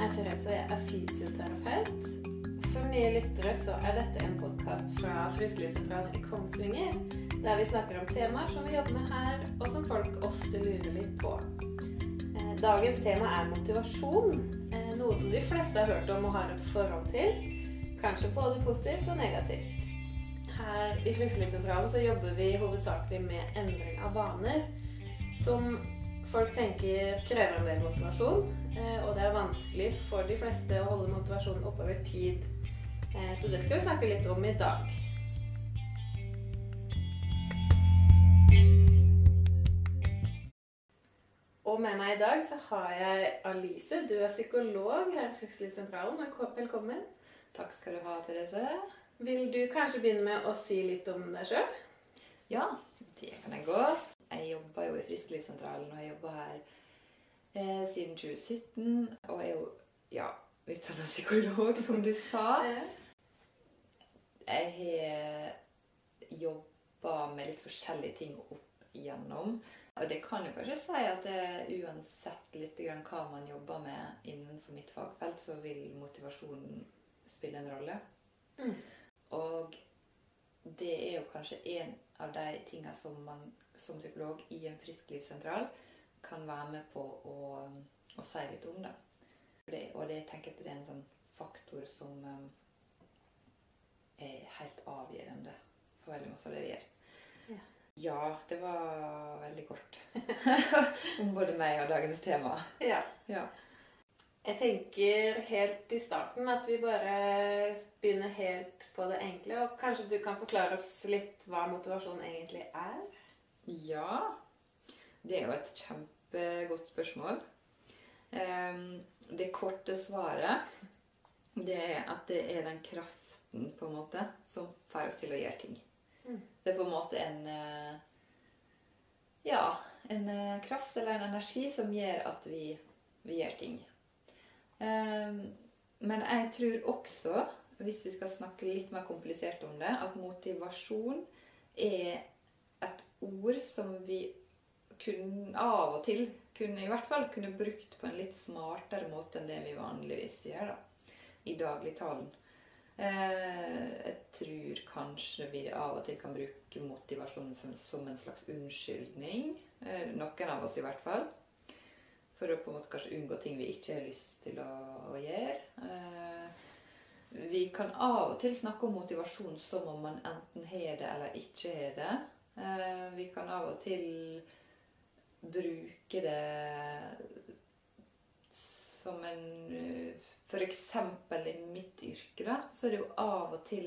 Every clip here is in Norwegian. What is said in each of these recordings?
Navn er Therese, og jeg er fysioterapeut. For nye lyttere så er dette en podkast fra Frisklivssentralen i Kongsvinger, der vi snakker om temaer som vi jobber med her, og som folk ofte lurer litt på. Eh, Dagens tema er motivasjon, eh, noe som de fleste har hørt om og har et forhold til. Kanskje både positivt og negativt. Her i Frisklivssentralen så jobber vi hovedsakelig med endring av vaner, som folk tenker krever en del motivasjon. Eh, Og det er vanskelig for de fleste å holde motivasjonen oppe over tid. Eh, Så det skal vi snakke litt om i dag. Og med meg i dag så har jeg Alice. Du er psykolog her i Frisklivssentralen. Velkommen. Takk skal du ha, Therese. Vil du kanskje begynne med å si litt om deg sjøl? Ja, det kan jeg godt. Jeg jobber jo i Frisklivssentralen, og jeg jobber her eh, siden 2017. Og er jo ja, utdanna psykolog, som du sa. Jeg har jobba med litt forskjellige ting opp igjennom. Og det kan jo kanskje si at det, uansett litt grann hva man jobber med innenfor mitt fagfelt, så vil motivasjonen spille en rolle. Mm. Og det er jo kanskje en av de tinga som man som psykolog i en frisklivssentral kan være med på å, å si litt om. det. Det og det, jeg tenker at det er en sånn faktor som um, er helt avgjørende for veldig masse av det vi gjør. Ja. Ja, det var veldig kort om både meg og dagens tema. Ja. Ja. Jeg tenker helt i starten at vi bare begynner helt på det enkle. Og kanskje du kan forklare oss litt hva motivasjon egentlig er? Ja, det er jo et kjempegodt spørsmål. Ehm, det korte svaret det er at det er den kraften på en måte som får oss til å gjøre ting. Mm. Det er på en måte en eh, Ja, en eh, kraft eller en energi som gjør at vi, vi gjør ting. Ehm, men jeg tror også, hvis vi skal snakke litt mer komplisert om det, at motivasjon er et ord som vi kunne, av og til kunne, i hvert fall kunne brukt på en litt smartere måte enn det vi vanligvis gjør da, i dagligtalen. Eh, jeg tror kanskje vi av og til kan bruke motivasjon som, som en slags unnskyldning. Eh, noen av oss i hvert fall. For å på en måte kanskje unngå ting vi ikke har lyst til å, å gjøre. Eh, vi kan av og til snakke om motivasjon som om man enten har det eller ikke har det. Eh, vi kan av og til bruke det som en F.eks. i mitt yrke, da, så er det jo av og til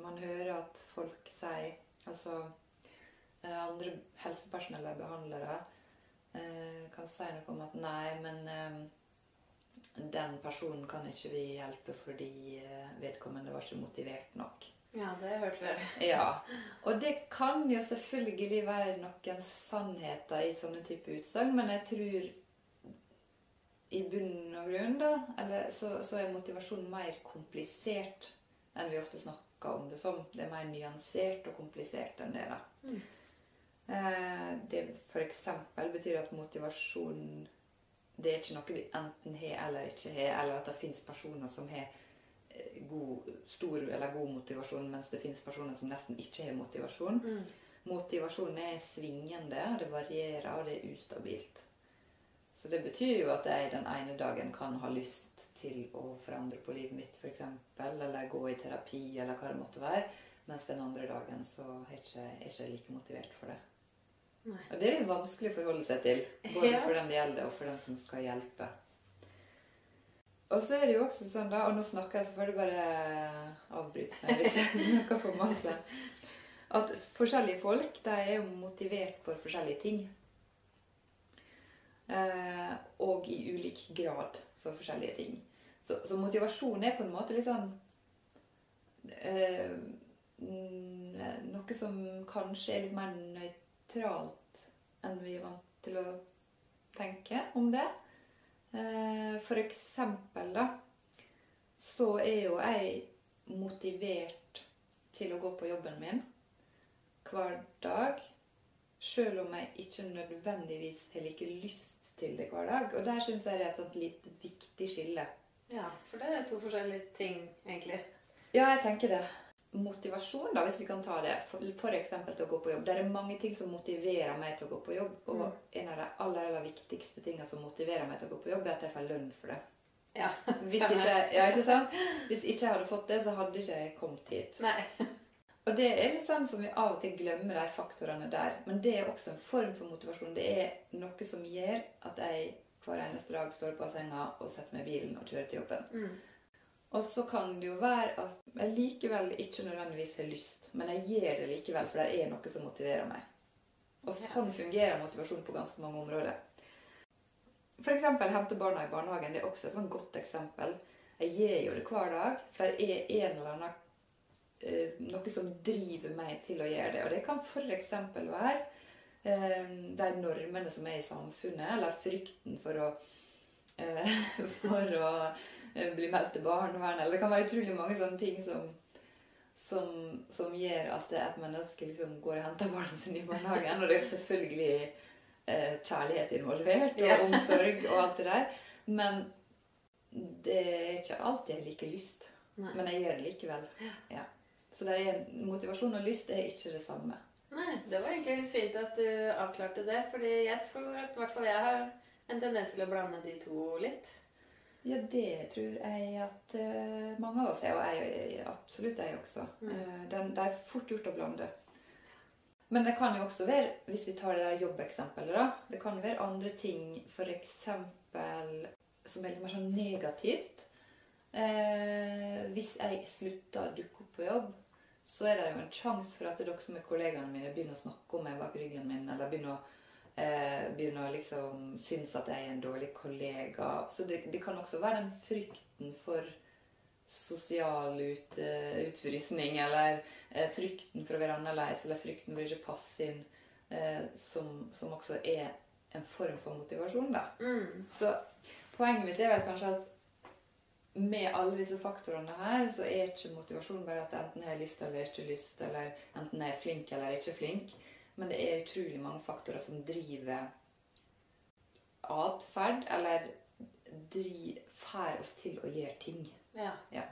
man hører at folk sier Altså eh, andre helsepersonell eller behandlere eh, kan si noe om at nei, men eh, den personen kan ikke vi hjelpe fordi vedkommende var ikke motivert nok. Ja, det har jeg hørt før. Ja, og det kan jo selvfølgelig være noen sannheter i sånne type utsagn, men jeg tror i bunn og grunn da, eller så, så er motivasjon mer komplisert enn vi ofte snakker om det som. Det er mer nyansert og komplisert enn det. da. Mm. Eh, det eksempel betyr at motivasjon det er ikke noe vi enten har eller ikke har, eller at det fins personer som har god, stor eller god motivasjon, mens det finnes personer som nesten ikke har motivasjon. Mm. Motivasjonen er svingende, og det varierer, og det er ustabilt. Så det betyr jo at jeg den ene dagen kan ha lyst til å forandre på livet mitt, f.eks., eller gå i terapi, eller hva det måtte være, mens den andre dagen så er jeg ikke, er ikke like motivert for det. Nei. Og det er litt vanskelig å forholde seg til, både Ja. for den det gjelder, og for den som skal hjelpe. Og så er det jo også sånn, da, og nå snakker jeg, så får du bare avbryte meg hvis jeg snakker for masse, at forskjellige folk de er jo motivert for forskjellige ting. Eh, og i ulik grad for forskjellige ting. Så, så motivasjon er på en måte litt sånn eh, Noe som kanskje er litt mer nøytralt enn vi er vant til å tenke om det. Eh, for eksempel, da, så er jo jeg motivert til å gå på jobben min hver dag. Selv om jeg ikke nødvendigvis har like lyst til det hver dag. Og der syns jeg det er et sånt litt viktig skille. Ja, for det er to forskjellige ting, egentlig. Ja, jeg tenker det. Motivasjon, da, hvis vi kan ta det. Eksempel til å gå på jobb. Det er mange ting som motiverer meg til å gå på jobb. Og Mm. en av de aller, aller viktigste tingene som motiverer meg til å gå på jobb, er at jeg får lønn for det. Ja. Hvis ikke, ja, ikke? Hvis ikke jeg hadde fått det, så hadde ikke jeg kommet hit. Nei. Og det er litt sånn som vi av og til glemmer de faktorene der. Men det er også en form for motivasjon. Det er noe som gjør at jeg hver eneste dag står på senga og setter meg i bilen og kjører til jobben. Mm. Og så kan det jo være at jeg likevel ikke nødvendigvis har lyst, men jeg gjør det likevel, for det er noe som motiverer meg. Og sånn fungerer motivasjon på ganske mange områder. Eksempel hente barna i barnehagen. Det er også et sånn godt eksempel. Jeg gjør jo det hver dag, for det er en eller annen eh, noe som driver meg til å gjøre det. Og det kan f.eks. være eh, de normene som er i samfunnet, eller frykten for å, eh, for å bli meldt til barnevernet. Eller det kan være utrolig mange sånne ting som, som, som gjør at et menneske liksom går og henter barna sine i barnehagen. Og det er selvfølgelig eh, kjærlighet involvert, og omsorg og alt det der. Men det er ikke alltid jeg liker lyst. Nei. Men jeg gjør det likevel. Ja. Så er motivasjon og lyst er ikke det samme. Nei, det var egentlig litt fint at du avklarte det. Fordi jeg tror at hvert fall jeg har en tendens til å blande de to litt. Ja, det tror jeg at uh, mange av oss er, og jeg, absolutt jeg også. Mm. Uh, den, det er fort gjort å blande. Men det kan jo også være, hvis vi tar det der jobbeksempelet, da Det kan være andre ting, f.eks. som er litt mer sånn negativt. Uh, hvis jeg slutter å dukke opp på jobb, så er det jo en sjanse for at dere som er kollegaene mine, begynner å snakke om meg bak ryggen min, eller begynner å, eh, begynner å liksom synes at jeg er en dårlig kollega. Så det, det kan også være den frykten for sosial ut, uh, utfrysning, eller uh, frykten for å være annerledes, eller frykten for å ikke passe inn, uh, som, som også er en form for motivasjon, da. Mm. Så poenget mitt er vel kanskje at med alle disse faktorene her, så er ikke motivasjon bare at enten jeg har lyst eller ikke lyst, eller enten jeg er flink eller ikke flink. Men det er utrolig mange faktorer som driver atferd, eller får oss til å gjøre ting. Ja. ja.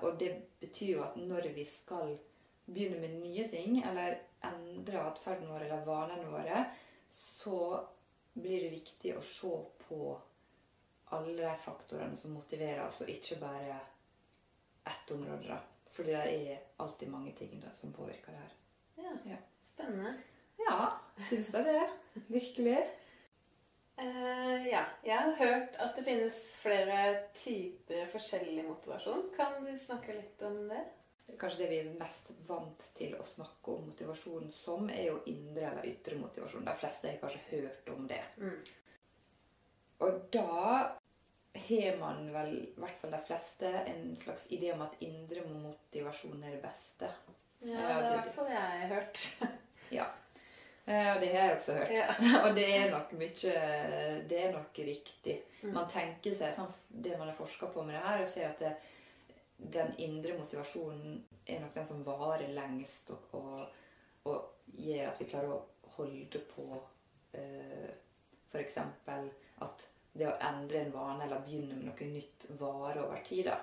og det betyr jo at når vi skal begynne med nye ting, eller endre atferden vår eller vanene våre, så blir det viktig å se på alle de faktorene som motiverer oss, og ikke bare ett område. da. Fordi det er alltid mange ting da, som påvirker det her. ja. Ja. Spennende. Ja, syns da det. Virkelig. Uh, ja. Jeg har hørt at det finnes flere typer forskjellig motivasjon. Kan du snakke litt om det? Kanskje det vi er mest vant til å snakke om motivasjon som, er jo indre eller ytre motivasjon. De fleste har kanskje hørt om det. Mm. Og da har man vel, i hvert fall de fleste, en slags idé om at indre motivasjon er det beste. Ja, det er i hvert fall jeg har hørt. Eh, Og det har jeg også hørt. Ja. Og det er nok mye Det er nok riktig. Mm. Man tenker seg sånn, Det man har forska på med det her, og ser at det, den indre motivasjonen er nok den som varer lengst, og, og, og gjør at vi klarer å holde på eh, F.eks. at det å endre en vane eller begynne med noe nytt varer over tid. da.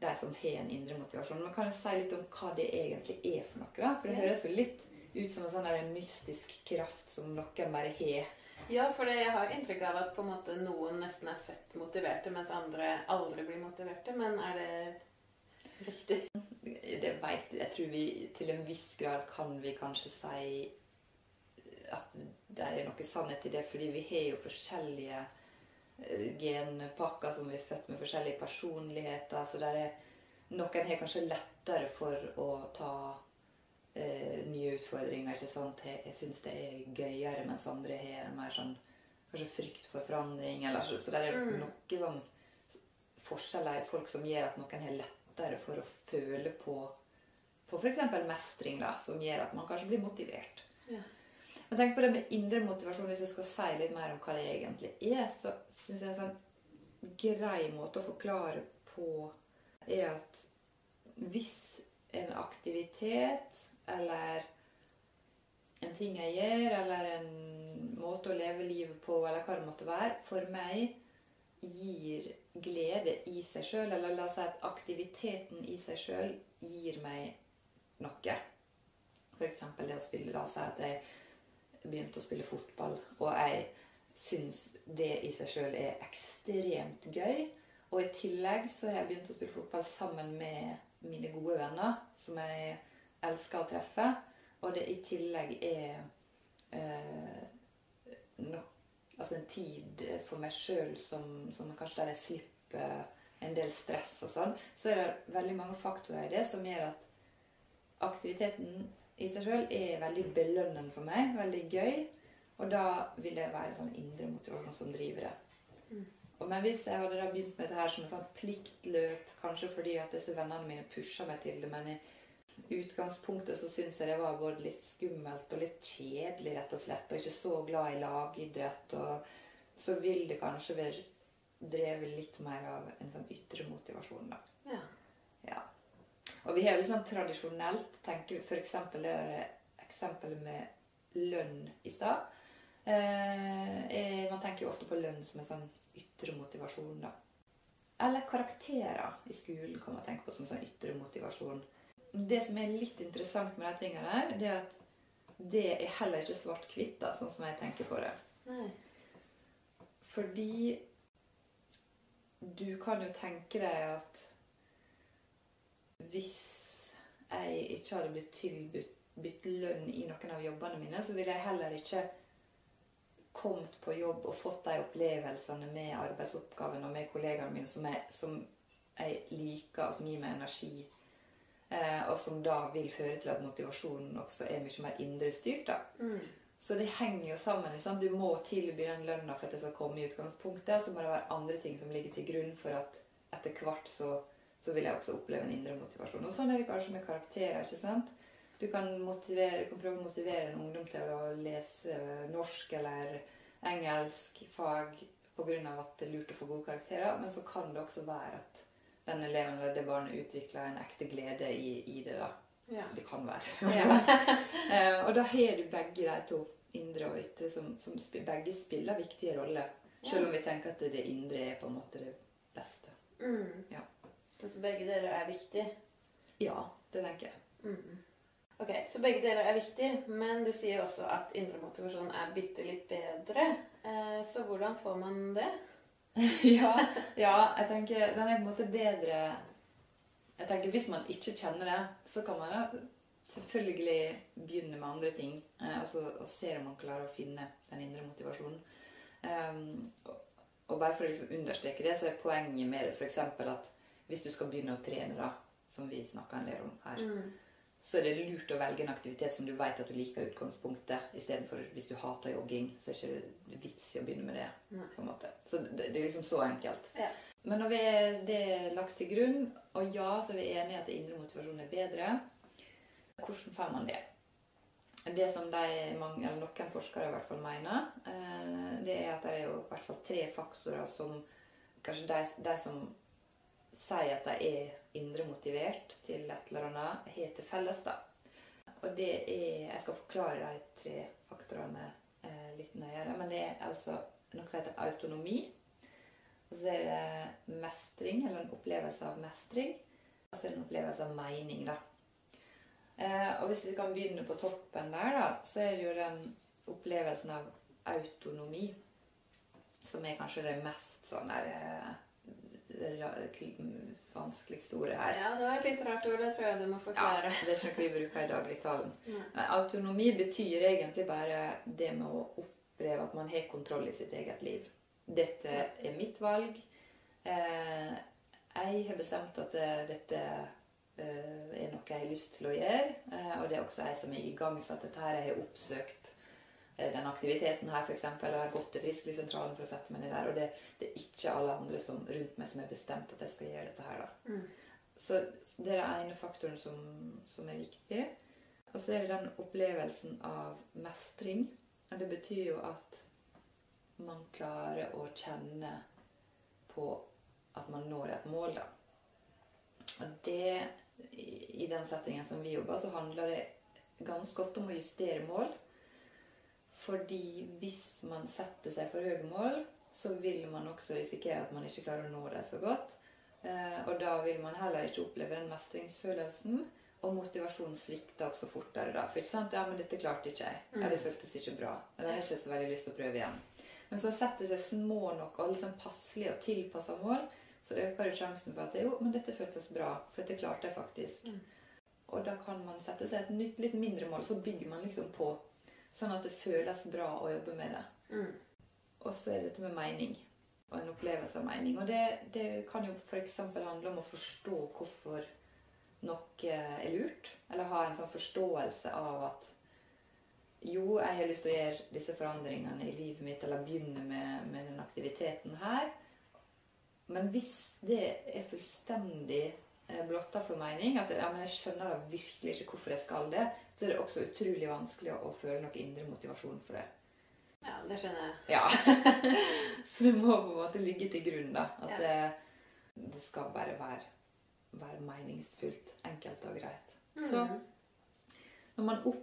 De som har en indre motivasjon. Men kan jeg si litt om hva det egentlig er for noe? da? For det høres jo litt ut som en sånn der mystisk kraft som noen bare har. Ja, for jeg har inntrykk av at på en måte noen nesten er født motiverte, mens andre aldri blir motiverte. Men er det riktig? Det vet jeg. Jeg tror vi til en viss grad kan vi kanskje si at det er noe sannhet i det, fordi vi har jo forskjellige eh, genpakker som vi er født med forskjellige personligheter. Så noen har kanskje lettere for å ta eh, nye utfordringer. ikke sant? Jeg, syns det er gøyere, mens andre har mer sånn kanskje frykt for forandring. Eller, så, så der er Mm. noen sånn forskjeller i folk som gjør at noen har lettere for å føle på på f.eks. mestring, da, som gjør at man kanskje blir motivert. Ja. Men tenk på det med indre motivasjon. Hvis jeg skal si litt mer om hva det egentlig er, så syns jeg en sånn grei måte å forklare på er at hvis en aktivitet eller en ting jeg gjør, eller en måte å leve livet på, eller hva det måtte være, for meg gir glede i seg sjøl, eller la oss si at aktiviteten i seg sjøl gir meg noe. F.eks. det å spille La oss si at jeg begynte å spille fotball, og jeg syns det i seg sjøl er ekstremt gøy. Og i tillegg så har jeg begynt å spille fotball sammen med mine gode venner, som jeg elsker å treffe. Og det i tillegg er eh, nok, altså en tid for meg sjøl som, som, kanskje der jeg slipper en del stress og sånn, så er det veldig mange faktorer i det som gjør at aktiviteten i seg sjøl er veldig belønnende for meg. Veldig gøy. Og da vil det være sånn indre motivasjon som driver det. Mm. Men hvis jeg hadde da begynt med dette her som et sånn pliktløp, kanskje fordi at disse vennene mine pusha meg til det, men i utgangspunktet så syns jeg det var både litt skummelt og litt kjedelig, rett og slett, og ikke så glad i lagidrett, og så vil det kanskje være drevet litt mer av en sånn ytre motivasjon, da. Ja. ja. Og vi har sånn tradisjonelt tenker f.eks. det der eksempelet med lønn i stad. Eh, man tenker jo ofte på lønn som en sånn ytre motivasjon, da. Eller karakterer i skolen kan man tenke på som en sånn ytre motivasjon. Det som er litt interessant med de tingene her, det er at det er heller ikke svart-hvitt, sånn som jeg tenker på det. Nei. Fordi du kan jo tenke deg at hvis jeg ikke hadde blitt tilbudt lønn i noen av jobbene mine, så ville jeg heller ikke kommet på jobb og fått de opplevelsene med arbeidsoppgavene og med kollegaene mine som jeg, som jeg liker, og som gir meg energi. Eh, og som da vil føre til at motivasjonen også er mye mer indre styrt. Mm. Så det henger jo sammen. Liksom. Du må tilby den lønna for at det skal komme i utgangspunktet. Og så må det være andre ting som ligger til grunn for at etter hvert så, så vil jeg også oppleve en indre motivasjon. Og sånn er det kanskje med karakterer. ikke sant? Du kan, motivere, kan prøve å motivere en ungdom til å lese norsk eller engelsk fag pga. at det er lurt å få gode karakterer, men så kan det også være at den eleven eller det barnet utvikler en ekte glede i, i det. da. Ja. Det kan være. Ja. Eh, og da har du begge de to, indre og ytre, som, som begge spiller viktige roller. Selv om vi tenker at det indre er på en måte det beste. Mm. Ja. Så begge deler er viktig? Ja, det tenker jeg. Mm. Ok, Så begge deler er viktig, men du sier også at indre motivasjon er bitte litt bedre. Eh, så hvordan får man det? ja, ja, jeg tenker den er på en måte bedre Jeg tenker Hvis man ikke kjenner det, så kan man da selvfølgelig begynne med andre ting. Eh, altså, og se om man klarer å finne den indre motivasjonen. Um, og, og, bare for å liksom understreke det, så er poenget med det f.eks. at hvis du skal begynne å trene, da, som vi snakka en del om her, mm så er det lurt å velge en aktivitet som du vet at du liker i utgangspunktet, istedenfor hvis du hater jogging, så er det ikke vits i å begynne med det. Nei. på en måte. Så det, det er liksom så enkelt. Ja. Men når vi er det lagt til grunn, og ja, så er vi enige at indre motivasjonen er bedre, hvordan får man det? Det som de, mange, eller noen forskere i hvert fall mener, eh, det er at det er jo i hvert fall tre faktorer som kanskje de, de som sier at de er indre motivert til et eller annet, har til felles. da. Og det er Jeg skal forklare de tre faktorene eh, litt nøyere. Men det er altså noe som heter autonomi. Og så er det mestring, eller en opplevelse av mestring. Og så er det en opplevelse av mening, da. Eh, og hvis vi kan begynne på toppen der, da, så er det jo den opplevelsen av autonomi som er kanskje det mest sånn der eh, vanskeligste ordet her. Ja, det var et litt rart ord. Det tror jeg du må forklare. Ja, det skal ikke vi bruker i dagligtalen. Ja. Autonomi betyr egentlig bare det med å oppleve at man har kontroll i sitt eget liv. Dette er mitt valg. Eh, jeg har bestemt at eh, dette eh, er noe jeg har lyst til å gjøre. Og det er også jeg som har igangsatt dette her. Jeg har oppsøkt Eh, den aktiviteten her, f.eks. Eller har gått til Frisklivssentralen for å sette meg ned der. Og det, det, er ikke alle andre som, rundt meg som har bestemt at jeg skal gjøre dette her. da. Mm. Så det er den ene faktoren som, som er viktig. Og så er det den opplevelsen av mestring. Det betyr jo at man klarer å kjenne på at man når et mål, da. Og det, i den settingen som vi jobber, så handler det ganske ofte om å justere mål. Fordi hvis man setter seg for høye mål, så vil man også risikere at man ikke klarer å nå dem så godt. Eh, og da vil man heller ikke oppleve den mestringsfølelsen. Og motivasjonen svikter også fortere da. For ikke sant? Ja, men dette klarte ikke jeg. Ja, det føltes ikke bra. Jeg har ikke så veldig lyst til å prøve igjen. Men så setter seg små nok og liksom passelige og tilpassa mål, så øker jo sjansen for at jo, men dette føltes bra. For dette klarte jeg faktisk. Mm. Og da kan man sette seg et nytt, litt mindre mål. Så bygger man liksom på. Sånn at det føles bra å jobbe med det. Mm. Og så er det dette med mening. Og en opplevelse av mening. Og det, det kan jo f.eks. handle om å forstå hvorfor noe er lurt. Eller ha en sånn forståelse av at jo, jeg har lyst til å gjøre disse forandringene i livet mitt, eller begynne med, med den aktiviteten her. Men hvis det er fullstendig blotta for mening, at ja, men jeg skjønner da virkelig ikke hvorfor jeg skal det, så er det også utrolig vanskelig å, å føle noe indre motivasjon for det. Ja, det skjønner jeg. Ja. så det må på en måte ligge til grunn, da. At Ja. det, det skal bare være, være meningsfullt, enkelt og greit. Mm. Så når man opp,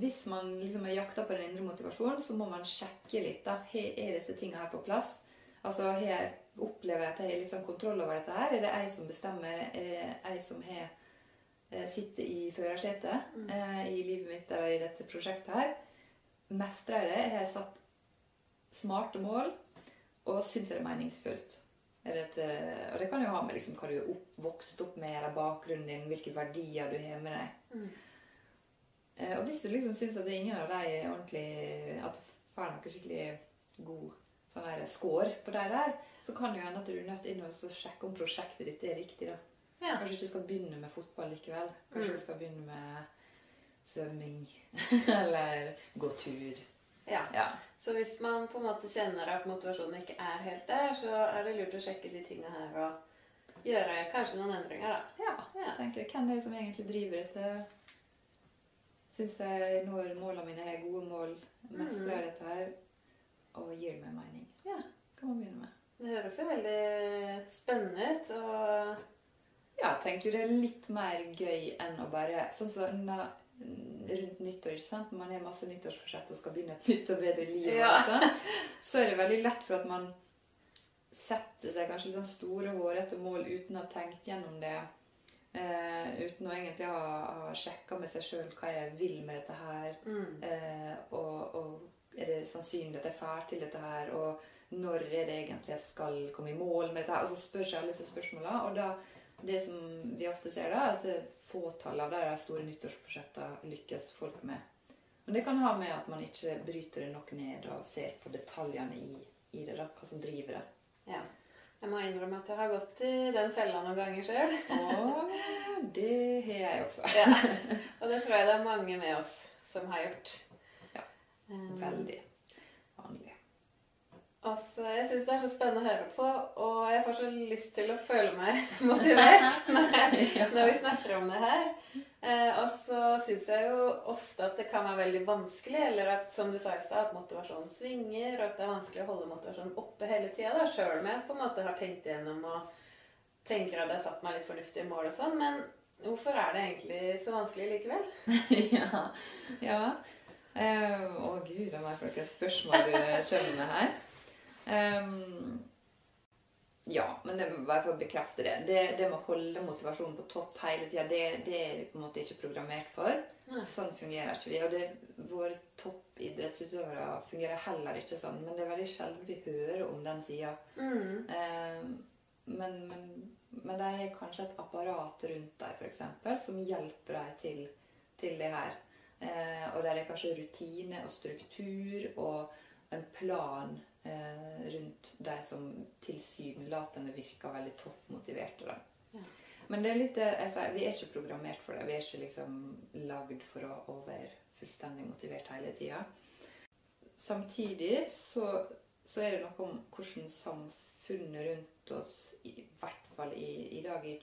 hvis man liksom er jakta på den indre motivasjonen, så må man sjekke litt. da, Er disse tingene her på plass? Altså, har jeg Opplever jeg at jeg har litt sånn kontroll over dette her? Er det jeg som bestemmer? Er det jeg som har eh, sitter i førersetet Mm. eh, i livet mitt eller i dette prosjektet her? Mestrer jeg det? Har jeg satt smarte mål? Og syns jeg det er meningsfullt? Er det et, eh, og det kan jo ha med liksom hva du er opp, vokst opp med, eller bakgrunnen din, hvilke verdier du har med deg. Mm. Og hvis du liksom syns at det er ingen av de ordentlig At du får noe skikkelig god sånn her score på de der, så kan det jo hende at du er nødt inn og sjekke om prosjektet ditt er riktig. da. Ja. Kanskje du ikke skal begynne med fotball likevel. Kanskje Mm. du skal begynne med svømming. Eller gå tur. ja. Ja. Så hvis man på en måte kjenner at motivasjonen ikke er helt der, så er det lurt å sjekke de tingene her og gjøre kanskje noen endringer, da. ja. Jeg tenker, Hvem er det som egentlig driver dette? Syns jeg når målene mine er gode mål, mestrer jeg dette her og gir det meg mening? Ja. Kan man begynne med. Det høres jo veldig spennende ut. Og Ja, jeg tenker det er litt mer gøy enn å bare Sånn som så, rundt nyttår, ikke sant? Man har masse nyttårsforsett og skal begynne et nytt og bedre liv, Ja. så er det veldig lett for at man setter seg kanskje litt sånn store, hårete mål uten å ha tenkt gjennom det. Eh, uten å egentlig ha, ha sjekka med seg sjøl hva jeg vil med dette her. mm. Eh, og, og er det sannsynlig at jeg drar til dette her? Og når er det egentlig jeg skal komme i mål med dette? her? Og så spør seg alle disse spørsmålene. Og da, det som vi ofte ser da, er at fåtallet fåtall av de store nyttårsforsettene lykkes folk med. Men det kan ha med at man ikke bryter det nok ned og ser på detaljene i, i det. da, Hva som driver det. Ja. Jeg må innrømme at jeg har gått i den fella noen ganger sjøl. Det har jeg også. Ja. Og det tror jeg det er mange med oss som har gjort. Um, Veldig vanlig. Altså, jeg syns det er så spennende å høre på, og jeg får så lyst til å føle meg motivert når, når vi snakker om det her. Eh, og så syns jeg jo ofte at det kan være veldig vanskelig, eller at som du sa i stad, at motivasjonen svinger, og at det er vanskelig å holde motivasjonen oppe hele tida, sjøl om jeg på en måte har tenkt igjennom og tenker at jeg har satt meg litt fornuftige mål og sånn. Men hvorfor er det egentlig så vanskelig likevel? ja. ja. Eh, å gud a meg, folkens. spørsmål du kommer med her. Um, ja, men det må bare for å bekrefte det. det. Det med å holde motivasjonen på topp hele tida, det, det er vi på en måte ikke programmert for. Nei. Sånn fungerer ikke vi. Og det, våre toppidrettsutøvere fungerer heller ikke sånn. Men det er veldig sjelden vi hører om den sida. Mm. Ehm, men, men, men det er kanskje et apparat rundt deg eksempel, som hjelper deg til, til det her. Eh, og der er kanskje rutine og struktur og en plan eh, rundt de som tilsynelatende virker veldig toppmotiverte. da. Ja. Men det er litt, jeg sier, vi er ikke programmert for det. Vi er ikke liksom lagd for å, være fullstendig motivert hele tida. Samtidig så, så er det noe om hvordan samfunnet rundt oss, i hvert fall i, i dag i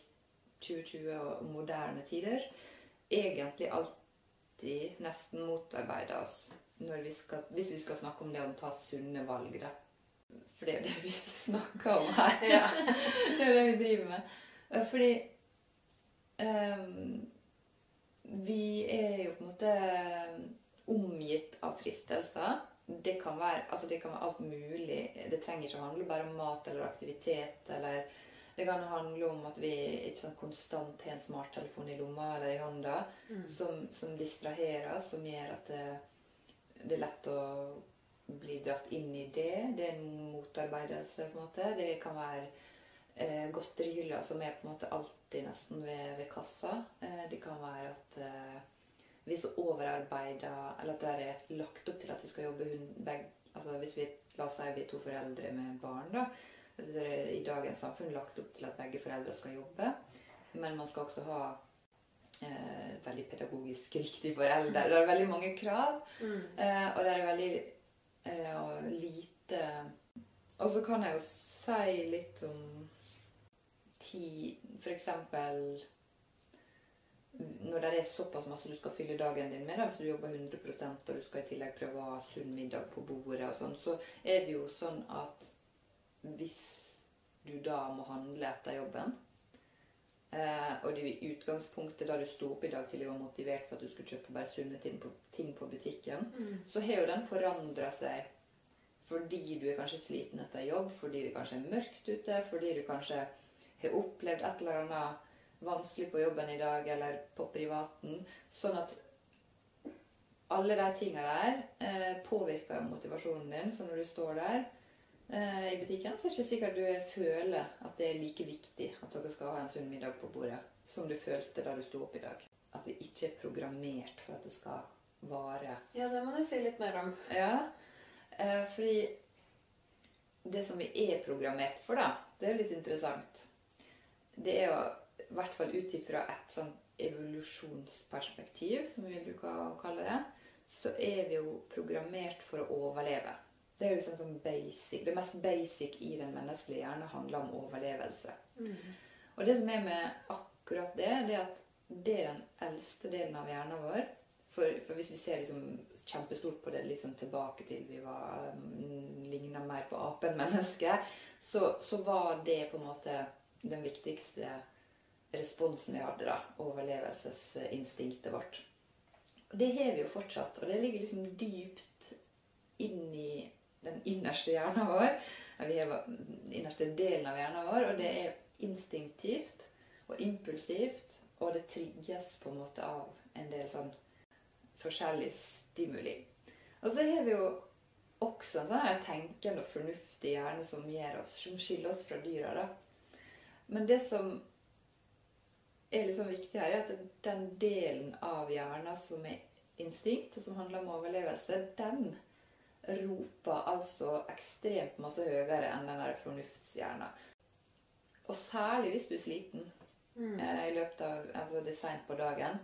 2020 og moderne tider, egentlig alltid nesten motarbeider oss vi skal, hvis vi skal snakke om det å ta sunne valg. Da. For det er jo det vi snakker om her. Ja. det er jo det vi driver med. Eh, Fordi um, vi er jo på en måte omgitt av fristelser det kan, være, altså det kan være alt mulig. Det trenger ikke å handle bare om mat eller aktivitet. eller Det kan handle om at vi ikke sånn konstant har en smarttelefon i lomma eller i hånda Mm. som, som distraherer som gjør at det, det er lett å bli dratt inn i det. Det er en motarbeidelse, på en måte. Det kan være eh, godterihyller som er på en måte alltid nesten ved, ved kassa. Eh, det kan være at eh, vi er så overarbeida, eller at det er lagt opp til at vi skal jobbe hund, begge altså Hvis vi la oss si vi er to foreldre med barn, da. Er I dagens samfunn lagt opp til at begge foreldre skal jobbe. Men man skal også ha eh, veldig pedagogisk riktig forelder. Det er veldig mange krav. Mm. Eh, og det er veldig eh, og lite Og så kan jeg jo si litt om ti eksempel når det er såpass masse du skal fylle dagen din med, hvis du jobber 100% og du skal i tillegg prøve å ha sunn middag på bordet, og sånn, så er det jo sånn at hvis du da må handle etter jobben, eh, og du i utgangspunktet da du sto opp i dag tidlig var motivert for at du skulle kjøpe bare sunne ting på, ting på butikken, Mm. så har jo den forandra seg fordi du er kanskje sliten etter jobb, fordi det kanskje er mørkt ute, fordi du kanskje har opplevd et eller annet vanskelig på jobben i dag eller på privaten. Sånn at alle de tinga der eh, påvirker jo motivasjonen din. Så når du står der i butikken, så er det ikke sikkert du føler at det er like viktig at dere skal ha en sunn middag på bordet som du følte da du sto opp i dag. At vi ikke er programmert for at det skal vare Ja, det må du si litt mer om. ja, eh, fordi det som vi er programmert for, da, det er jo litt interessant. Det er jo i hvert fall ut ifra et sånn evolusjonsperspektiv, som vi bruker å kalle det, så er vi jo programmert for å overleve. Det er jo liksom sånn basic. Det mest basic i den menneskelige hjerne handler om overlevelse. Mm. Og det som er med akkurat det, det er at det er den eldste delen av hjernen vår. For, for hvis vi ser liksom kjempestort på det liksom tilbake til vi var mm, ligna mer på apen menneske, så, så var det på en måte den viktigste responsen vi hadde, da. Overlevelsesinstinktet vårt. Det har vi jo fortsatt, og det ligger liksom dypt inn i den innerste hjernen vår. Vi har innerste delen av hjernen vår, og det er instinktivt og impulsivt, og det trigges på en måte av en del sånn forskjellig stimuli. Og så har vi jo også en sånn tenkende og fornuftig hjerne som gjør oss, som skiller oss fra dyra. da. Men det som er liksom viktig her, er at den delen av hjernen som er instinkt, og som handler om overlevelse, den roper altså ekstremt masse høyere enn den der fornuftshjernen. Og særlig hvis du er sliten Mm. eh, i løpet av altså det er seint på dagen.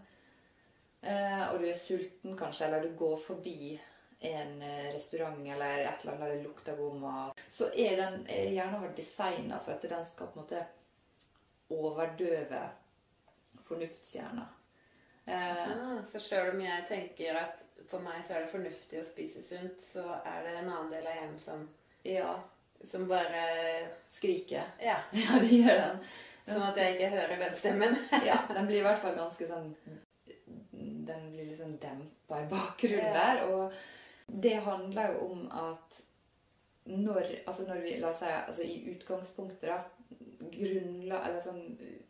Eh, og du er sulten kanskje, eller du går forbi en eh, restaurant eller et eller annet der det lukter god mat, så er den er hjernen vår designa for at den skal på en måte overdøve fornuftshjernen. Eh, Ah, så sjøl om jeg tenker at for meg så er det fornuftig å spise sunt, så er det en annen del av hjernen som, ja. som bare Skriker. Ja. Ja, det gjør den. Sånn at jeg ikke hører den stemmen. Ja, den blir i hvert fall ganske sånn Den blir liksom sånn dempa i bakgrunnen der. Og det handler jo om at når Altså når vi La oss si altså i utgangspunktet, da grunnla, eller sånn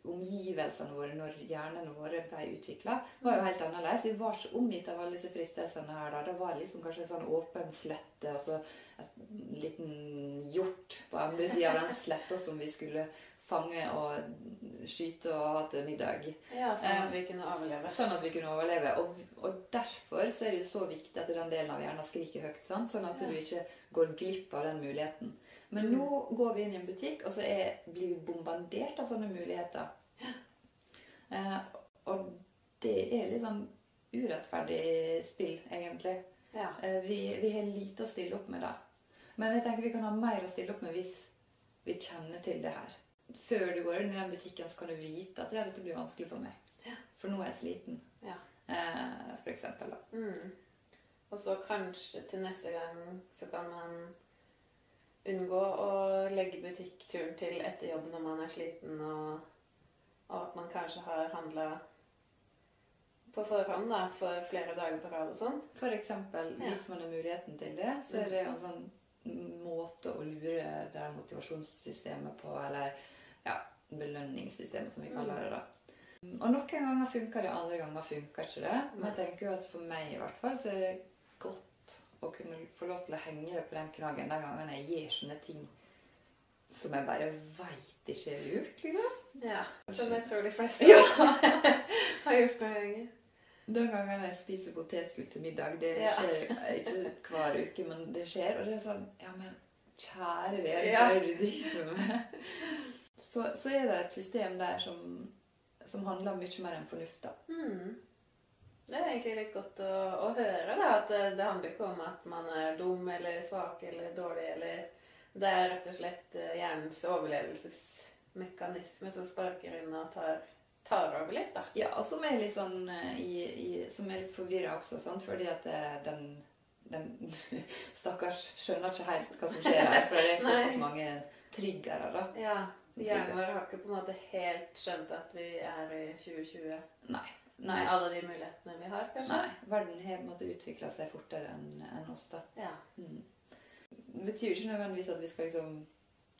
Omgivelsene våre når hjernene våre ble utvikla, var jo helt annerledes. Vi var så omgitt av alle disse fristelsene her. Da Det var liksom kanskje en sånn åpen slette, og så en liten hjort på andre sida av den sletta som vi skulle fange og skyte og ha til middag. Ja, sånn at vi kunne overleve. Sånn at vi kunne overleve. Og, og derfor så er det jo så viktig at den delen av hjernen skriker høyt. Sant? Sånn at Ja. du ikke går glipp av den muligheten. Men Mm. nå går vi inn i en butikk, og så er, blir vi bombardert av sånne muligheter. Eh, og det er litt sånn urettferdig spill, egentlig. Ja. Eh, vi, vi har lite å stille opp med da. Men jeg tenker vi kan ha mer å stille opp med hvis vi kjenner til det her. Før du går inn i den butikken, så kan du vite at ja, dette blir vanskelig for meg. For nå er jeg sliten. Ja. Eh, for eksempel. Da. Mm. Og så kanskje til neste gang så kan man unngå å legge butikkturen til etter jobb når man er sliten, og, og at man kanskje har handla på forhånd da, for flere dager på rad og sånn. For eksempel, Ja. hvis man har muligheten til det, så er det en sånn måte å lure det motivasjonssystemet på, eller ja, belønningssystemet, som vi kaller det da. Og noen ganger funker det, andre ganger funker ikke det. Men jeg tenker jo at for meg i hvert fall så er det godt å kunne få lov til å henge det på den knaggen den gangen jeg gjør sånne ting som jeg bare veit ikke er lurt, liksom. Ja, Som jeg tror de fleste Ja. har gjort noen ganger. Den gangen jeg spiser potetgull til middag, det Ja. skjer ikke hver uke, men det skjer. Og det er sånn Ja, men kjære vene, Ja. hva er det du driver med? Så, så er det et system der som, som handler mye mer enn fornuft, da. Mm. Det er egentlig litt godt å, å høre, da. At det, det handler ikke om at man er dum eller svak eller dårlig eller Det er rett og slett eh, hjernens overlevelsesmekanisme som sparker inn og tar, tar over litt, da. Ja, og som er litt sånn eh, i, i, Som er litt forvirra også, sant? fordi at det, den den stakkars skjønner ikke helt hva som skjer her, for det er såpass mange triggere, da. Ja. Hjernen vår har ikke på en måte helt skjønt at vi er i 2020 Nei. med alle de mulighetene vi har, kanskje. Nei. Verden har på en måte utvikla seg fortere enn en oss, da. Ja. Mm. Det betyr ikke nødvendigvis at vi skal liksom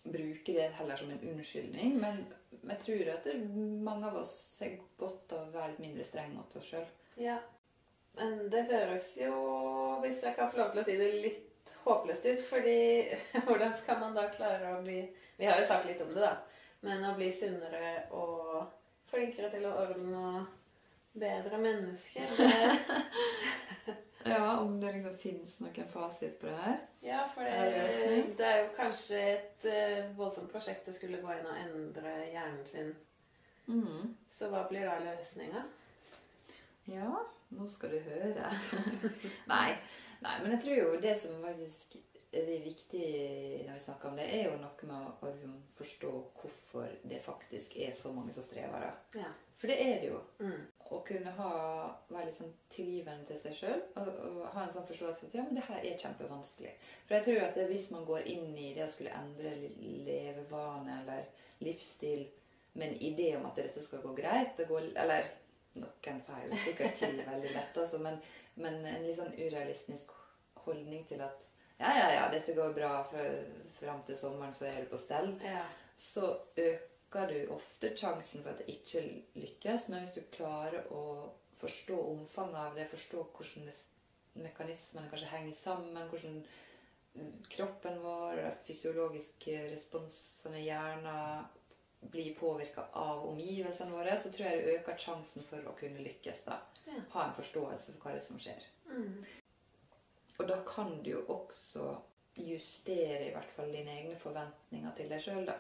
bruke det heller som en unnskyldning, men jeg tror at mange av oss ser godt av å være litt mindre streng mot oss sjøl. Ja. Men det høres jo, hvis jeg kan få lov til å si det, litt håpløst ut. Fordi hvordan skal man da klare å bli Vi har jo sagt litt om det, da. Men å bli sunnere og flinkere til å ordne og bedre mennesker Ja, om det liksom fins noen fasit på det her. Ja, for det det, er jo kanskje et eh, voldsomt prosjekt å skulle gå inn og endre hjernen sin. Mm. Så hva blir da løsninga? Ja, nå skal du høre. nei, nei, men jeg tror jo det som faktisk er viktig når vi snakker om det, er jo noe med å, liksom forstå hvorfor det faktisk er så mange som strever. Ja. For det er det jo. Mm. Å kunne ha, være litt sånn tilgivende til seg sjøl og, og ha en sånn forståelse for at ja, men det her er kjempevanskelig. For jeg tror at det, hvis man går inn i det å skulle endre levevane eller livsstil med en idé om at dette skal gå greit det går, Eller noen får jo sikkert til veldig lett, altså, men, men en litt sånn urealistisk holdning til at ja, ja, ja, dette går bra fram til sommeren, så er det på stell Ja. så øker du ofte sjansen for at det ikke lykkes. Men hvis du klarer å forstå omfanget av det, forstå hvordan mekanismene kanskje henger sammen, hvordan mm, kroppen vår, fysiologiske responsene i hjernen blir påvirka av omgivelsene våre, så tror jeg det øker sjansen for å kunne lykkes. da. Ja. Ha en forståelse for hva det er som skjer. Mm. Og da kan du jo også justere i hvert fall dine egne forventninger til deg sjøl, da.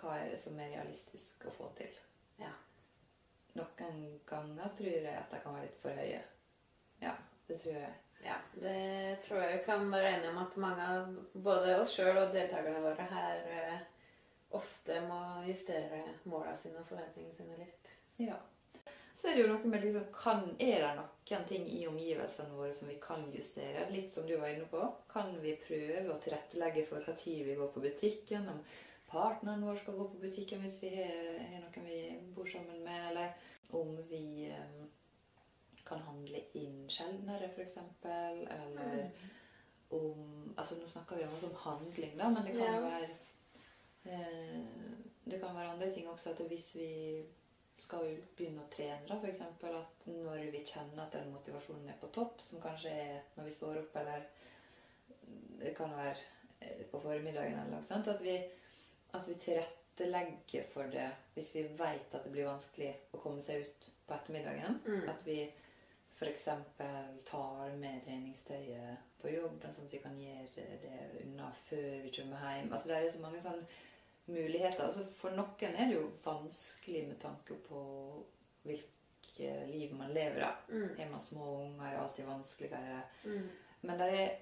Hva er det som er realistisk å få til? Ja. Noen ganger tror jeg at de kan være litt for høye. Ja, det tror jeg. Ja, det tror jeg kan regne med at mange av både oss sjøl og deltakerne våre her eh, ofte må justere måla sine og forventningene sine litt. Ja. Så er det jo noe med liksom, kan, Er det noen ting i omgivelsene våre som vi kan justere? Litt som du var inne på. Kan vi prøve å tilrettelegge for hva tid vi går på butikken? Om partneren vår skal gå på butikken hvis vi har noen vi bor sammen med? Eller om vi um, kan handle inn sjeldnere, f.eks. Eller om Altså nå snakker vi om handling, da, men det kan Ja. jo være eh, Det kan være andre ting også. At hvis vi skal jo begynne å trene, da, f.eks. at når vi kjenner at den motivasjonen er på topp, som kanskje er når vi står opp, eller det kan være eh, på formiddagen eller noe sånt, at vi, at vi tilrettelegger for det hvis vi vet at det blir vanskelig å komme seg ut på ettermiddagen. Mm. At vi f.eks. tar med treningstøyet på jobb, sånn at vi kan gjøre det unna før vi kommer hjem. Altså, det er så mange sånne muligheter. Altså, for noen er det jo vanskelig med tanke på hvilket liv man lever. av. Mm. Er man små unger, er det alltid vanskeligere. Mm. Men det er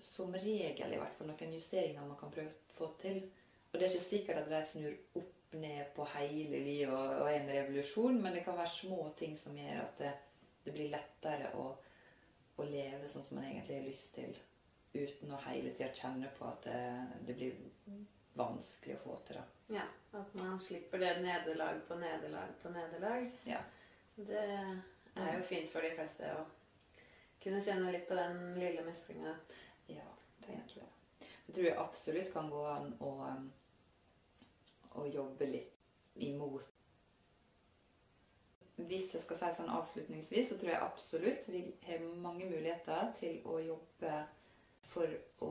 som regel i hvert fall noen justeringer man kan prøve å få til. Og det er ikke sikkert at de snur opp ned på hele livet og, og en revolusjon, men det kan være små ting som gjør at det, det blir lettere å, å leve sånn som man egentlig har lyst til, uten å hele tida kjenne på at det, det blir vanskelig å få til. da. Ja, at man slipper det nederlag på nederlag på nederlag. Ja. Det er jo fint for de fleste å kunne kjenne litt på den lille mestringa. Ja, det tenker jeg. Så tror jeg absolutt kan gå an å, um, å jobbe litt imot Hvis jeg skal si sånn avslutningsvis, så tror jeg absolutt vi har mange muligheter til å jobbe for å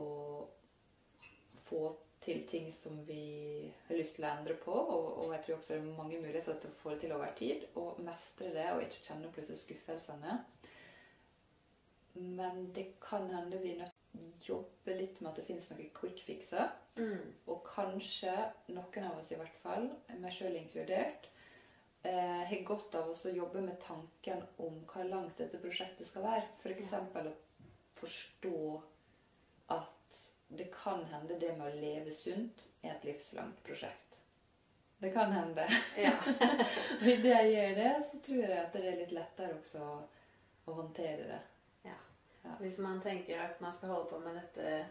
få til ting som vi har lyst til å endre på. Og, og jeg tror også det er mange muligheter til å få det til over tid. Og mestre det og ikke kjenne plutselig skuffelsene. Men det kan hende vi er nødt til å jobbe litt med at det finnes noen quick fixer. Mm. Og kanskje noen av oss i hvert fall, meg sjøl inkludert, eh, har godt av oss å jobbe med tanken om hva langt dette prosjektet skal være. F.eks. For å forstå at det kan hende det med å leve sunt er et livslangt prosjekt. Det kan hende. Ja. Og idet jeg gjør det, så tror jeg at det er litt lettere også å håndtere det. Hvis man tenker at man skal holde på med dette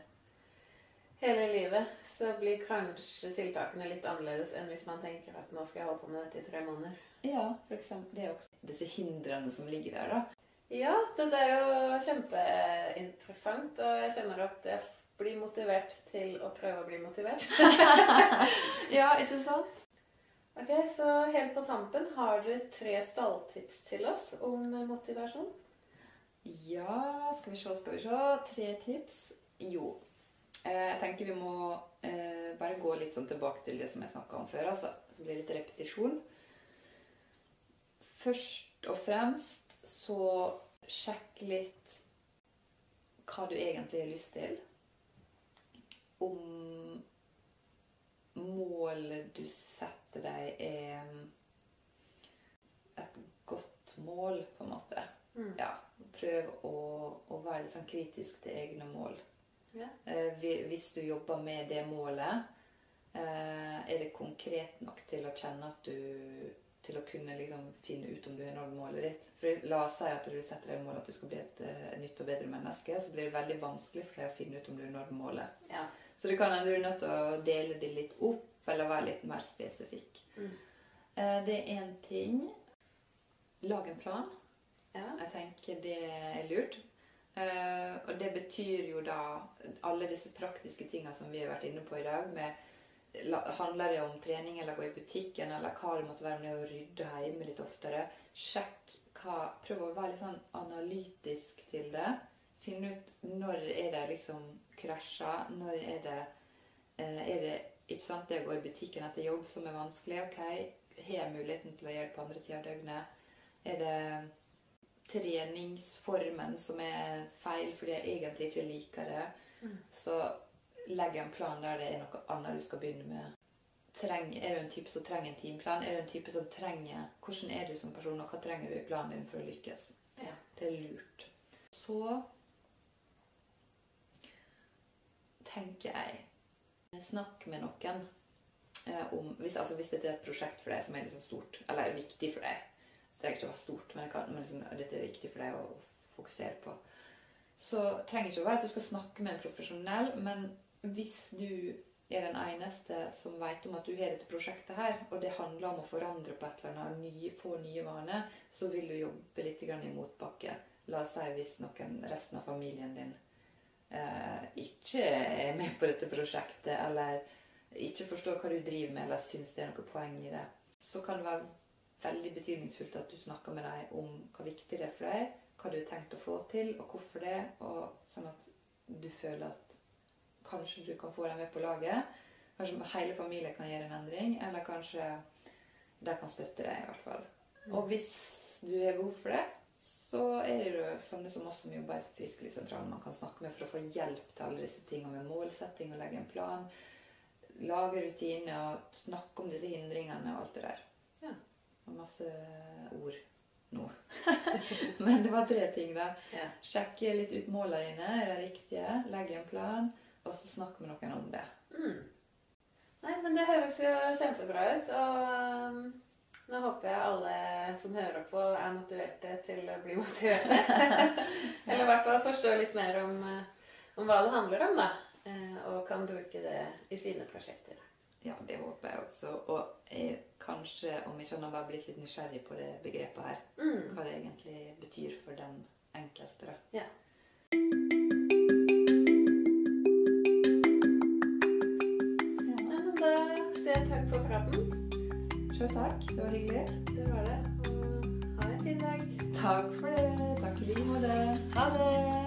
hele livet, så blir kanskje tiltakene litt annerledes enn hvis man tenker at nå skal jeg holde på med dette i tre måneder. Ja, for eksempel. Det er også disse hindrene som ligger der, da. Ja, dette er jo kjempeinteressant, og jeg kjenner at jeg blir motivert til å prøve å bli motivert. ja, ikke sant? Ok, Så helt på tampen, har du tre stalltips til oss om motivasjon? Ja, skal vi se, skal vi se. Tre tips. Jo. Eh, jeg tenker vi må eh, bare gå litt sånn tilbake til det som jeg snakka om før. altså. Så blir litt repetisjon. Først og fremst så sjekk litt hva du egentlig har lyst til. Om målet du setter deg, er et godt mål, på en måte. Mm. Ja, prøv å, å være litt sånn kritisk til egne mål. Yeah. Eh, hvis du jobber med det målet, eh, er det konkret nok til å kjenne at du til å kunne liksom finne ut om du har nådd målet ditt. For La oss si at du setter deg mål at du skal bli et uh, nytt og bedre menneske. Så blir det veldig vanskelig for deg å finne ut om du har nådd målet. Ja. Så det kan hende du er nødt til å dele det litt opp, eller være litt mer spesifikk. Mm. Eh, Det er én ting. Lag en plan. ja. Jeg tenker det er lurt. Eh, og det betyr jo da alle disse praktiske tinga som vi har vært inne på i dag. med Handler det om trening eller gå i butikken eller hva det måtte være med å rydde hjemme litt oftere? Sjekk hva Prøv å være litt sånn analytisk til det. Finne ut når er det liksom krasja, Når er det eh, Er det ikke sant, det å gå i butikken etter jobb som er vanskelig? Ok, har jeg muligheten til å gjøre det på andre sida av døgnet? Er det treningsformen som er feil fordi jeg egentlig ikke liker det. Mm. Så legg en plan der det er noe annet du skal begynne med. Treng, er du en type som trenger en timeplan? Er du en type som trenger Hvordan er du som person, og hva trenger du i planen din for å lykkes? Ja. Det er lurt. Så tenker jeg Snakk med noen eh, om hvis, altså, hvis dette er et prosjekt for deg som er liksom stort, eller viktig for deg det trenger ikke å være stort, men, kan, men liksom, dette er viktig for deg å fokusere på. Så trenger ikke å være at du skal snakke med en profesjonell, men hvis du er den eneste som vet om at du har dette prosjektet her, og det handler om å forandre på et eller annet, nye, få nye vaner, så vil du jobbe litt i motbakke. La oss si hvis noen, resten av familien din ikke er med på dette prosjektet, eller ikke forstår hva du driver med, eller syns det er noe poeng i det, så kan det være veldig betydningsfullt at du snakker med dem om hva viktig det er for deg, hva du har tenkt å få til, og hvorfor det, og sånn at du føler at kanskje du kan få dem med på laget. Kanskje hele familien kan gjøre en endring, eller kanskje de kan støtte deg i hvert fall. Og hvis du har behov for det, så er det jo sånne som oss som jobber i Frisklivssentralen man kan snakke med for å få hjelp til alle disse tingene med målsetting og legge en plan. Lage rutiner og snakke om disse hindringene og alt det der. Ja. Og masse ord nå. Men det var tre ting, da. Ja. Sjekke litt ut målene dine. Er de riktige? Legge en plan. Og så snakke med noen om det. Mm. Nei, men det høres jo kjempebra ut. Og um, nå håper jeg alle som hører på, er motiverte til å bli motiverte. Eller i hvert fall forstår litt mer om, eh, om hva det handler om, da. Eh, Og kan bruke det i sine prosjekter. Ja, det håper jeg også. Og jeg kanskje, om ikke annet, bare blitt litt nysgjerrig på det begrepet her. Mm. Hva det egentlig betyr for den enkelte. da. Ja. Ja. Men da sier jeg takk for praten. Sjøl takk. Det var hyggelig. Det var det. Og ha en fin dag. Takk for det. Takk i like måte. Ha det.